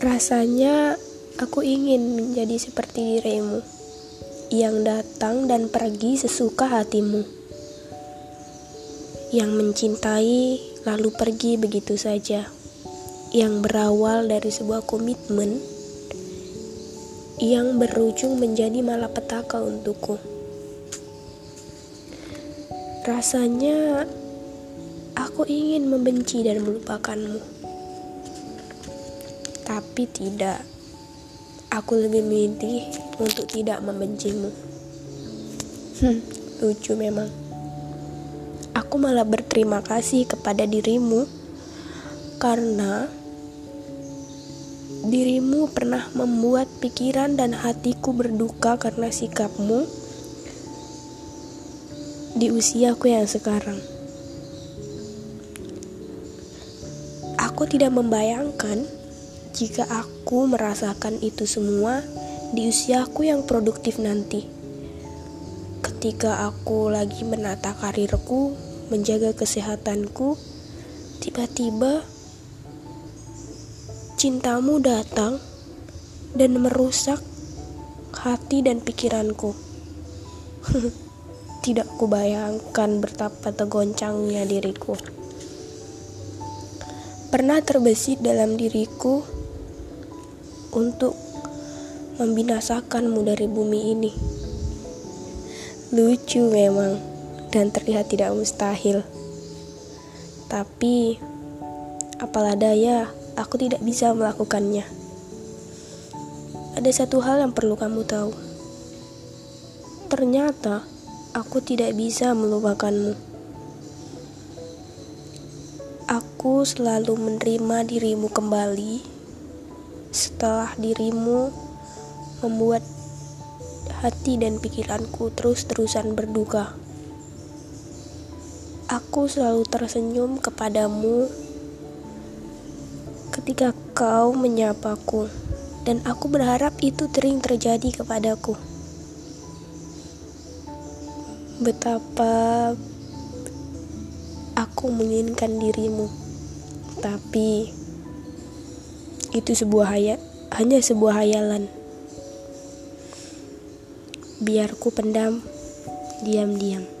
Rasanya aku ingin menjadi seperti dirimu yang datang dan pergi sesuka hatimu, yang mencintai lalu pergi begitu saja, yang berawal dari sebuah komitmen. Yang berujung menjadi malapetaka untukku. Rasanya aku ingin membenci dan melupakanmu tapi tidak. Aku lebih memilih untuk tidak membencimu. Hmm, lucu memang. Aku malah berterima kasih kepada dirimu karena dirimu pernah membuat pikiran dan hatiku berduka karena sikapmu di usiaku yang sekarang. Aku tidak membayangkan jika aku merasakan itu semua di usiaku yang produktif nanti. Ketika aku lagi menata karirku, menjaga kesehatanku, tiba-tiba cintamu datang dan merusak hati dan pikiranku. Tidak kubayangkan betapa tergoncangnya diriku. Pernah terbesit dalam diriku untuk membinasakanmu dari bumi ini. Lucu memang dan terlihat tidak mustahil. Tapi apalah daya, aku tidak bisa melakukannya. Ada satu hal yang perlu kamu tahu. Ternyata aku tidak bisa melupakanmu. Aku selalu menerima dirimu kembali setelah dirimu membuat hati dan pikiranku terus-terusan berduka. Aku selalu tersenyum kepadamu ketika kau menyapaku, dan aku berharap itu sering terjadi kepadaku. Betapa aku menginginkan dirimu, tapi itu sebuah hayat, hanya sebuah hayalan. Biarku pendam diam-diam.